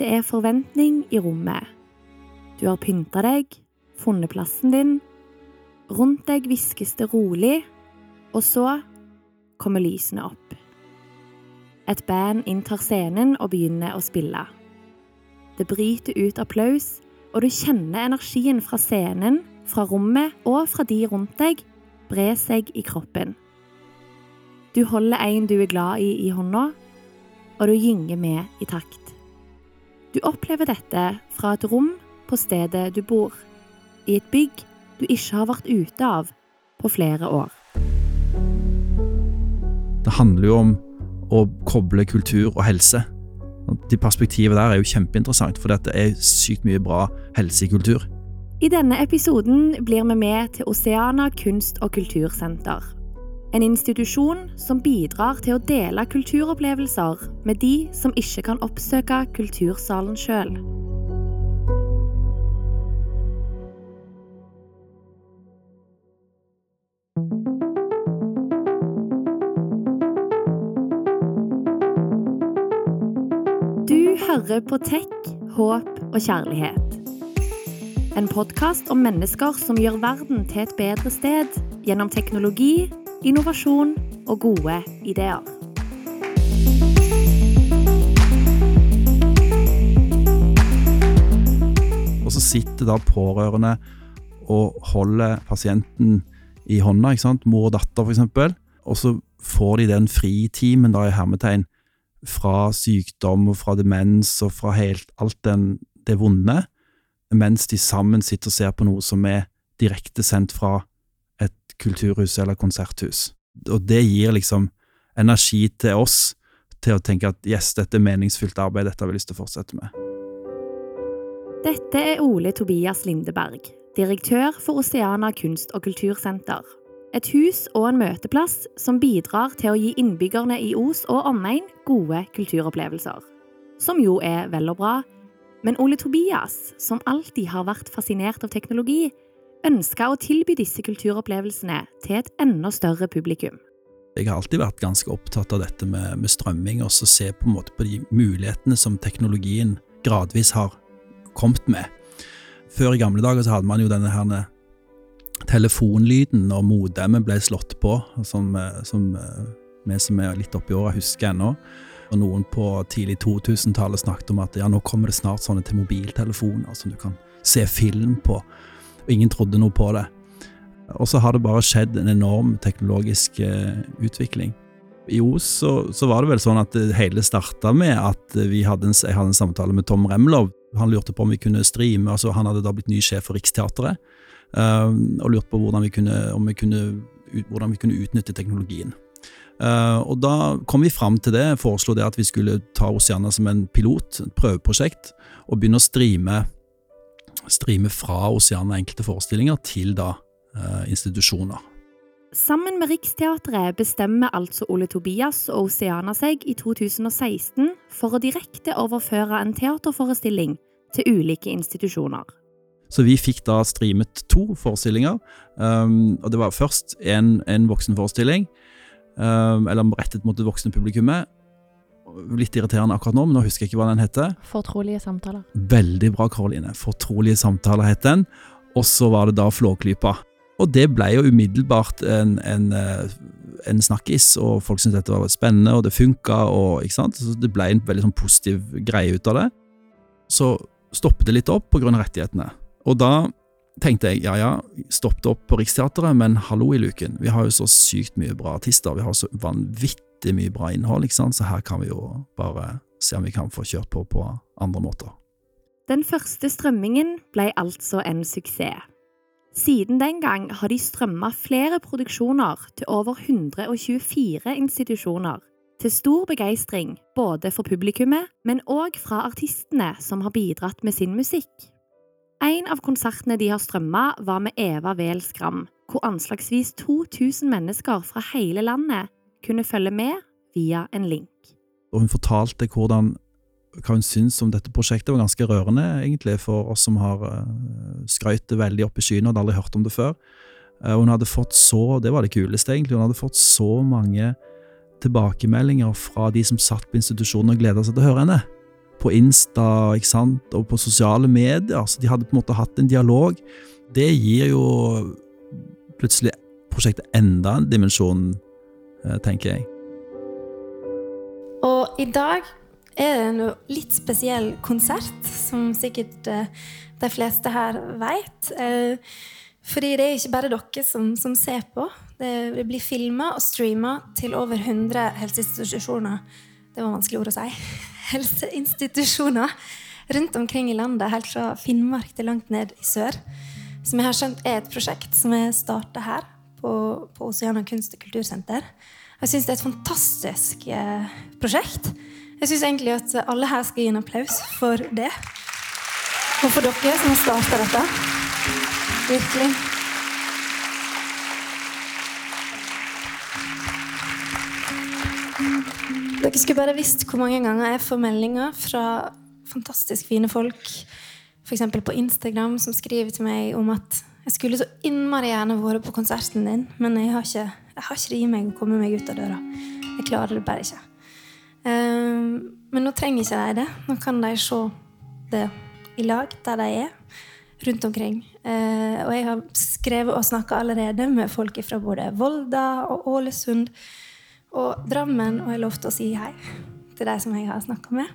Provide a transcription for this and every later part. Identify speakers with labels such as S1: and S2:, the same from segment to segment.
S1: Det er forventning i rommet. Du har pynta deg, funnet plassen din. Rundt deg hviskes det rolig, og så kommer lysene opp. Et band inntar scenen og begynner å spille. Det bryter ut applaus, og du kjenner energien fra scenen, fra rommet og fra de rundt deg bre seg i kroppen. Du holder en du er glad i i hånda, og du gynger med i takt. Du opplever dette fra et rom på stedet du bor, i et bygg du ikke har vært ute av på flere år.
S2: Det handler jo om å koble kultur og helse. De perspektivet der er jo kjempeinteressant, for det er sykt mye bra helse i kultur.
S1: I denne episoden blir vi med til Oceana kunst- og kultursenter. En institusjon som bidrar til å dele kulturopplevelser med de som ikke kan oppsøke kultursalen sjøl. Du hører på Tech, håp og kjærlighet. En podkast om mennesker som gjør verden til et bedre sted gjennom teknologi, innovasjon og gode ideer.
S2: Og så sitter da pårørende og holder pasienten i hånda, ikke sant? mor og datter eksempel, og så får de den fritimen da i hermetegn fra sykdom og fra demens og fra helt alt den, det vonde, mens de sammen sitter og ser på noe som er direktesendt fra et kulturhus eller konserthus. Og det gir liksom energi til oss til å tenke at yes, dette er meningsfylt arbeid, dette har vi lyst til å fortsette med.
S1: Dette er Ole Tobias Lindeberg, direktør for Oceana kunst- og kultursenter. Et hus og en møteplass som bidrar til å gi innbyggerne i Os og omegn gode kulturopplevelser. Som jo er vel og bra, men Ole Tobias, som alltid har vært fascinert av teknologi, ønska å tilby disse kulturopplevelsene til et enda større publikum.
S2: Jeg har alltid vært ganske opptatt av dette med, med strømming, og så se på en måte på de mulighetene som teknologien gradvis har kommet med. Før i gamle dager så hadde man jo denne her telefonlyden når modemet ble slått på, som, som vi som er litt oppi åra husker ennå. Og noen på tidlig 2000-tallet snakket om at ja, nå kommer det snart sånne til mobiltelefoner som du kan se film på. Og ingen trodde noe på det. Og så har det bare skjedd en enorm teknologisk uh, utvikling. I Os så, så, var det vel sånn at det hele starta med at hadde en, jeg hadde en samtale med Tom Remlov. Han lurte på om vi kunne streame, altså han hadde da blitt ny sjef for Riksteatret, Um, og lurte på hvordan vi kunne, vi kunne, hvordan vi kunne utnytte teknologien. Uh, og da kom vi fram til det, foreslo det at vi skulle ta Oceana som en pilot, et prøveprosjekt, og begynne å streame, streame fra Oceana enkelte forestillinger til da uh, institusjoner.
S1: Sammen med Riksteatret bestemmer altså Ole Tobias og Oceana seg i 2016 for å direkte overføre en teaterforestilling til ulike institusjoner.
S2: Så vi fikk da streamet to forestillinger. Um, og det var først en, en voksenforestilling um, eller rettet mot det voksne publikummet. Litt irriterende akkurat nå, men nå husker jeg ikke hva den heter.
S1: Fortrolige samtaler.
S2: Veldig bra, Karoline. Fortrolige samtaler het den. Og så var det da Flåklypa. Og det ble jo umiddelbart en, en, eh, en snakkis, og folk syntes dette var spennende, og det funka, og ikke sant. Så det ble en veldig sånn positiv greie ut av det. Så stoppet det litt opp av rettighetene. Og da tenkte jeg ja ja, stoppet opp på Riksteatret, men hallo i luken, vi har jo så sykt mye bra artister, vi har så vanvittig mye bra innhold, ikke sant, så her kan vi jo bare se om vi kan få kjørt på på andre måter.
S1: Den første strømmingen ble altså en suksess. Siden den gang har de strømma flere produksjoner til over 124 institusjoner, til stor begeistring både for publikummet, men òg fra artistene som har bidratt med sin musikk. En av konsertene de har strømma, var med Eva Wehl Skram, hvor anslagsvis 2000 mennesker fra hele landet kunne følge med via en link.
S2: Og hun fortalte hvordan, hva hun syntes om dette prosjektet. Det var ganske rørende, egentlig, for oss som har uh, skrøyt det veldig opp i skyene og hadde aldri hørt om det før. Uh, hun hadde fått så, det var det kuleste, egentlig, hun hadde fått så mange tilbakemeldinger fra de som satt på institusjonen og gleda seg til å høre henne. på Insta ikke sant? og på sosiale medier. Så de hadde på en måte hatt en dialog. Det gir jo plutselig prosjektet enda en dimensjon, eh, tenker jeg.
S3: Og i dag er det en litt spesiell konsert, som sikkert eh, de fleste her veit. Eh, fordi det er ikke bare dere som, som ser på. Det blir filma og streama til over 100 helseinstitusjoner. Det var vanskelig ord å si. Helseinstitusjoner rundt omkring i landet, helt fra Finnmark til langt ned i sør. Som jeg har skjønt er et prosjekt som er starta her på, på Oceana kunst- og kultursenter. Jeg syns det er et fantastisk eh, prosjekt. Jeg syns egentlig at alle her skal gi en applaus for det. Og for dere som har starta dette. Virkelig. Dere skulle bare visst hvor mange ganger jeg får meldinger fra fantastisk fine folk, f.eks. på Instagram, som skriver til meg om at jeg skulle så innmari gjerne vært på konserten din, men jeg har ikke, jeg har ikke det i meg å komme meg ut av døra. Jeg klarer det bare ikke. Um, men nå trenger ikke de det. Nå kan de se det i lag der de er, rundt omkring. Uh, og jeg har skrevet og snakka allerede med folk fra både Volda og Ålesund og Drammen, og jeg lovte å si hei til de som jeg har snakka med.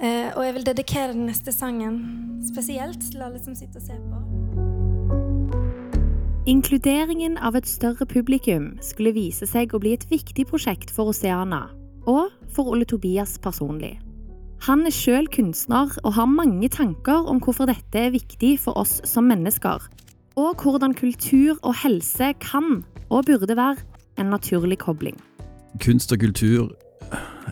S3: Uh, og jeg vil dedikere den neste sangen spesielt til alle som sitter og ser på.
S1: Inkluderingen av et større publikum skulle vise seg å bli et viktig prosjekt for Oceana, og for Ole Tobias personlig. Han er sjøl kunstner og har mange tanker om hvorfor dette er viktig for oss som mennesker, og hvordan kultur og helse kan og burde være en naturlig kobling.
S2: Kunst og kultur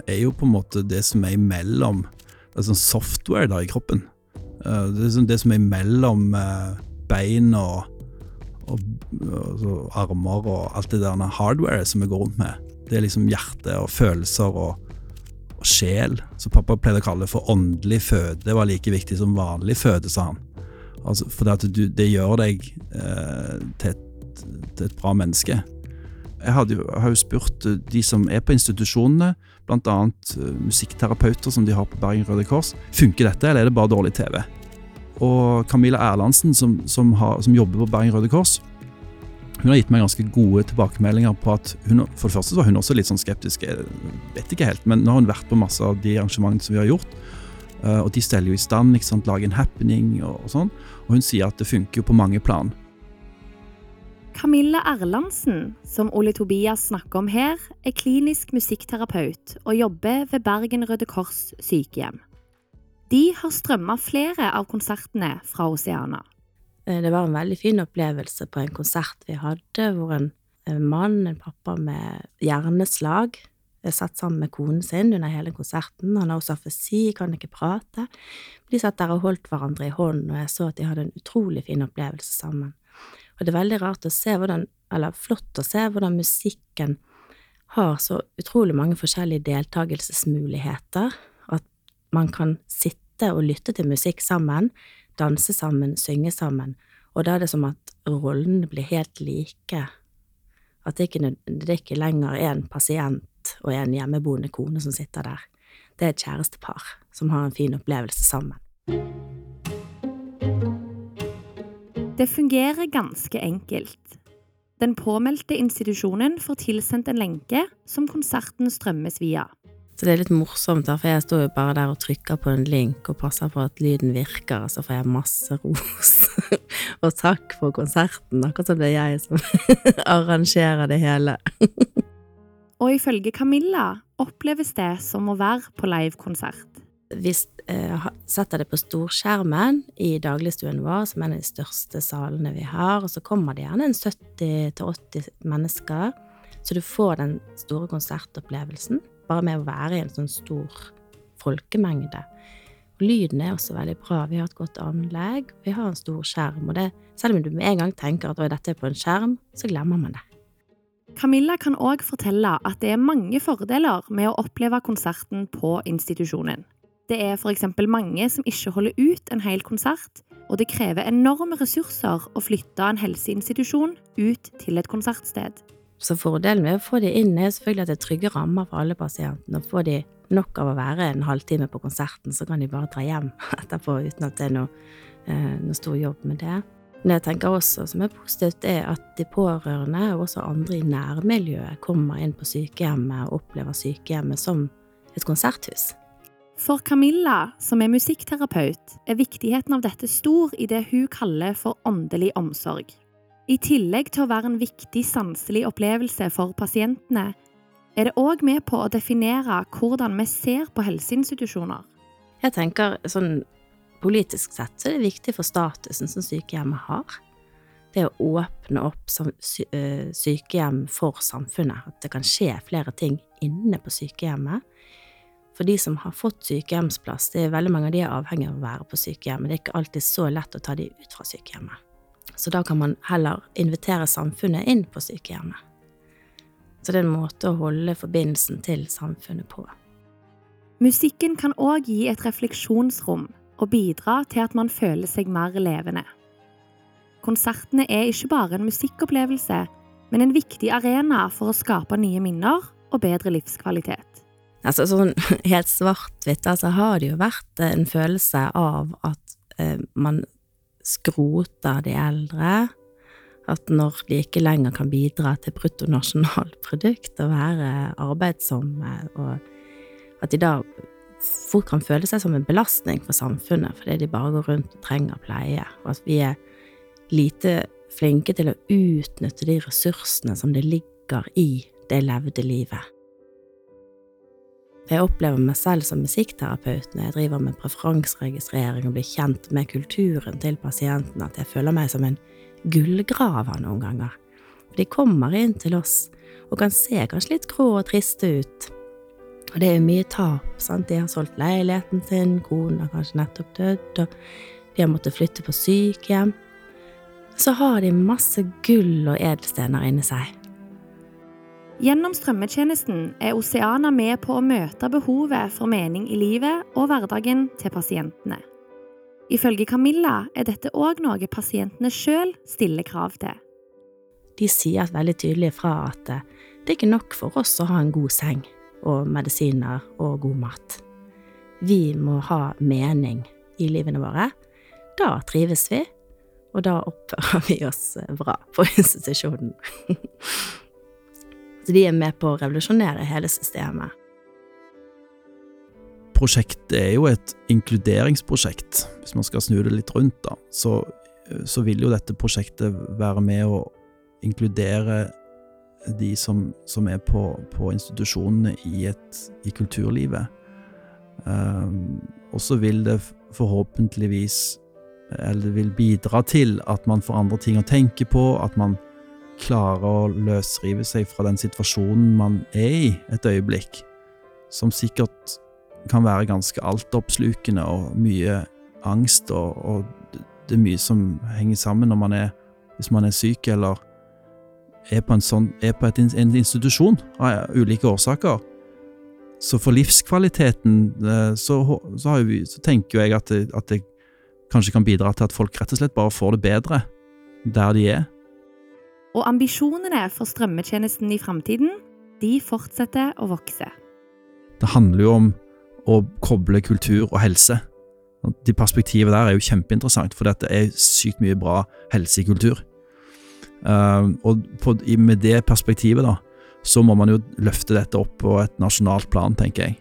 S2: er jo på en måte det som er imellom Det er sånn software der i kroppen. Eh, det er sånn det som er imellom eh, bein og og, og armer og alt det der hardware som vi går rundt med. Det er liksom hjerte og følelser og, og sjel. Så pappa pleide å kalle det for åndelig føde. Det var like viktig som vanlig føde, sa han. Altså, for det, du, det gjør deg eh, til, et, til, et, bra menneske. Jeg, hadde, jeg har jo spurt eh, de som er på institusjonene, bl.a. Uh, musikkterapeuter som de har på Bergen Røde Kors. Funker dette, eller er det bare dårlig TV? Og Camilla Erlandsen, som, som, har, som, jobber på Bergen Røde Kors, hun har gitt meg ganske gode tilbakemeldinger på at hun, For det første var hun også litt sånn skeptisk, jeg vet ikke helt, men nå har hun vært på masse av de arrangementene som vi har gjort. Uh, og de steller jo i stand, ikke sant, lager en happening og, og, sånn. Og hun sier at det funker jo på mange plan.
S1: Camilla Erlandsen, som Ole Tobias snakker om her, er klinisk musikkterapeut og jobber ved Bergen Røde Kors sykehjem. De har strømma flere av konsertene fra Oceana.
S4: Eh, det var en veldig fin opplevelse på en konsert vi hadde, hvor en mann, en pappa med hjerneslag, satt sammen med konen sin under hele konserten. Han har også afesi, kan ikke prate. De satt der og holdt hverandre i hånden, og jeg så at de hadde en utrolig fin opplevelse sammen. Og det er veldig rart å se hvordan, eller flott å se hvordan musikken har så utrolig mange forskjellige deltakelsesmuligheter, man kan sitte og lytte til musikk sammen, danse sammen, synge sammen, og da er det som at rollene blir helt like. At det ikke, det er ikke lenger en pasient og en hjemmeboende kone som sitter der. Det er et kjærestepar som har en fin opplevelse sammen.
S1: Det fungerer ganske enkelt. Den påmeldte institusjonen får tilsendt en lenke som konserten strømmes via.
S4: Så det er litt morsomt, da, for jeg står jo bare der og trykker på en link og passer på at lyden virker, og så får jeg masse ros. og takk for konserten, akkurat som det er jeg som arrangerer det hele.
S1: og ifølge Camilla oppleves det som å være på livekonsert.
S4: Vi eh, setter det på storskjermen i dagligstuen vår, som er en av de største salene vi har, og så kommer det gjerne en 70-80 mennesker, så du får den store konsertopplevelsen bare med å være i en sånn stor folkemengde. Og lyden er også veldig bra. Vi har et godt anlegg, vi har en stor skjerm. Og det, selv om du med en gang tenker at dette er på en skjerm, så glemmer man det.
S1: Camilla kan òg fortelle at det er mange fordeler med å oppleve konserten på institusjonen. Det er f.eks. mange som ikke holder ut en hel konsert, og det krever enorme ressurser å flytte en helseinstitusjon ut til et konsertsted.
S4: Så fordelen med å få de inn er selvfølgelig at det er trygge rammer for alle pasientene. og få de nok av å være en halvtime på konserten, så kan de bare dra hjem etterpå uten at det er noe, eh, noe stor jobb med det. Men jeg tenker også, som er positivt, er at de pårørende og også andre i nærmiljøet kommer inn på sykehjemmet og opplever sykehjemmet som et konserthus.
S1: For Camilla, som er musikkterapeut, er viktigheten av dette stor i det hun kaller for åndelig omsorg. I tillegg til å være en viktig sanselig opplevelse for pasientene, er det òg med på å definere hvordan vi ser på helseinstitusjoner.
S4: Jeg tenker sånn politisk sett så er det viktig for statusen som sykehjemmet har. Det å åpne opp eh, sykehjem for samfunnet, at det kan skje flere ting inne på sykehjemmet. For de som har fått sykehjemsplass, det er veldig mange av de er avhengig av å være på sykehjemmet. Det er ikke alltid så lett å ta de ut fra sykehjemmet. Så da kan man heller invitere samfunnet inn på sykehjemmet. Så det er en måte å holde forbindelsen til samfunnet på.
S1: Musikken kan òg gi et refleksjonsrom og bidra til at man føler seg mer levende. Konsertene er ikke bare en musikkopplevelse, men en viktig arena for å skape nye minner og bedre livskvalitet.
S4: Altså sånn helt svart-hvitt, altså har det jo vært en følelse av at eh, man skroter de eldre, at når de ikke lenger kan bidra til bruttonasjonalprodukt og være arbeidsomme, og at de da fort kan føle seg som en belastning for samfunnet fordi de bare går rundt og trenger pleie, og at vi er lite flinke til å utnytte de ressursene som det ligger i det levde livet. Jeg opplever meg selv som musikkterapeut når jeg driver med preferanseregistrering og blir kjent med kulturen til pasienten, at jeg føler meg som en gullgraver noen ganger. De kommer inn til oss og kan se kanskje litt grå og triste ut. Og det er mye tap. sant? De har solgt leiligheten sin, konen har kanskje nettopp dødd, og de har måttet flytte på sykehjem. Så har de masse gull og edelstener inni seg.
S1: Gjennom strømmetjenesten er Oceana med på å møte behovet for mening i livet og hverdagen til pasientene. Ifølge Camilla er dette òg noe pasientene sjøl stiller krav til.
S4: De sier veldig tydelig fra at det er ikke nok for oss å ha en god seng og medisiner og god mat. Vi må ha mening i livene våre. Da trives vi, og da oppfører vi oss bra på institusjonen. Så de er med på å revolusjonere hele systemet
S2: prosjektet er jo et inkluderingsprosjekt, hvis man skal snu det litt rundt, da. Så, så vil jo dette prosjektet være med å inkludere de som, som er på, på, institusjonene i, et, i kulturlivet. Um, og så vil det forhåpentligvis Eller det vil bidra til at man får andre ting å tenke på, at man klarer å løsrive seg fra den situasjonen man er i et øyeblikk, som sikkert kan være ganske altoppslukende og mye angst, og, og, det er mye som henger sammen når man er Hvis man er syk eller er på en, sånn, er på et, en institusjon av ulike årsaker. Så for livskvaliteten eh, så, så, vi, så tenker jeg at det, at det kanskje kan bidra til at folk rett og slett bare får det bedre der de er.
S1: Og ambisjonene for strømmetjenesten i framtiden, de fortsetter å vokse.
S2: Det handler jo om å koble kultur og helse. De perspektivet der er jo kjempeinteressant, for det er sykt mye bra helse i kultur. Uh, og med det perspektivet, da, så må man jo løfte dette opp på et nasjonalt plan, tenker jeg.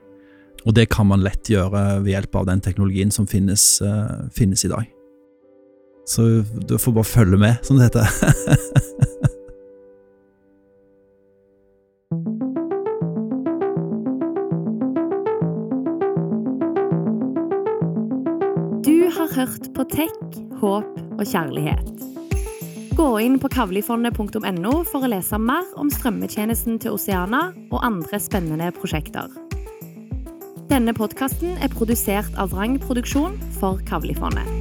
S2: Og det kan man lett gjøre ved hjelp av den teknologien som finnes, uh, finnes i dag. Så du får bare følge med, som det heter.
S1: hørt på tech, håp og kjærlighet. Gå inn på kavlifondet.no for å lese mer om strømmetjenesten til Oceana og andre spennende prosjekter. Denne podkasten er produsert av Vrang Produksjon for Kavlifondet.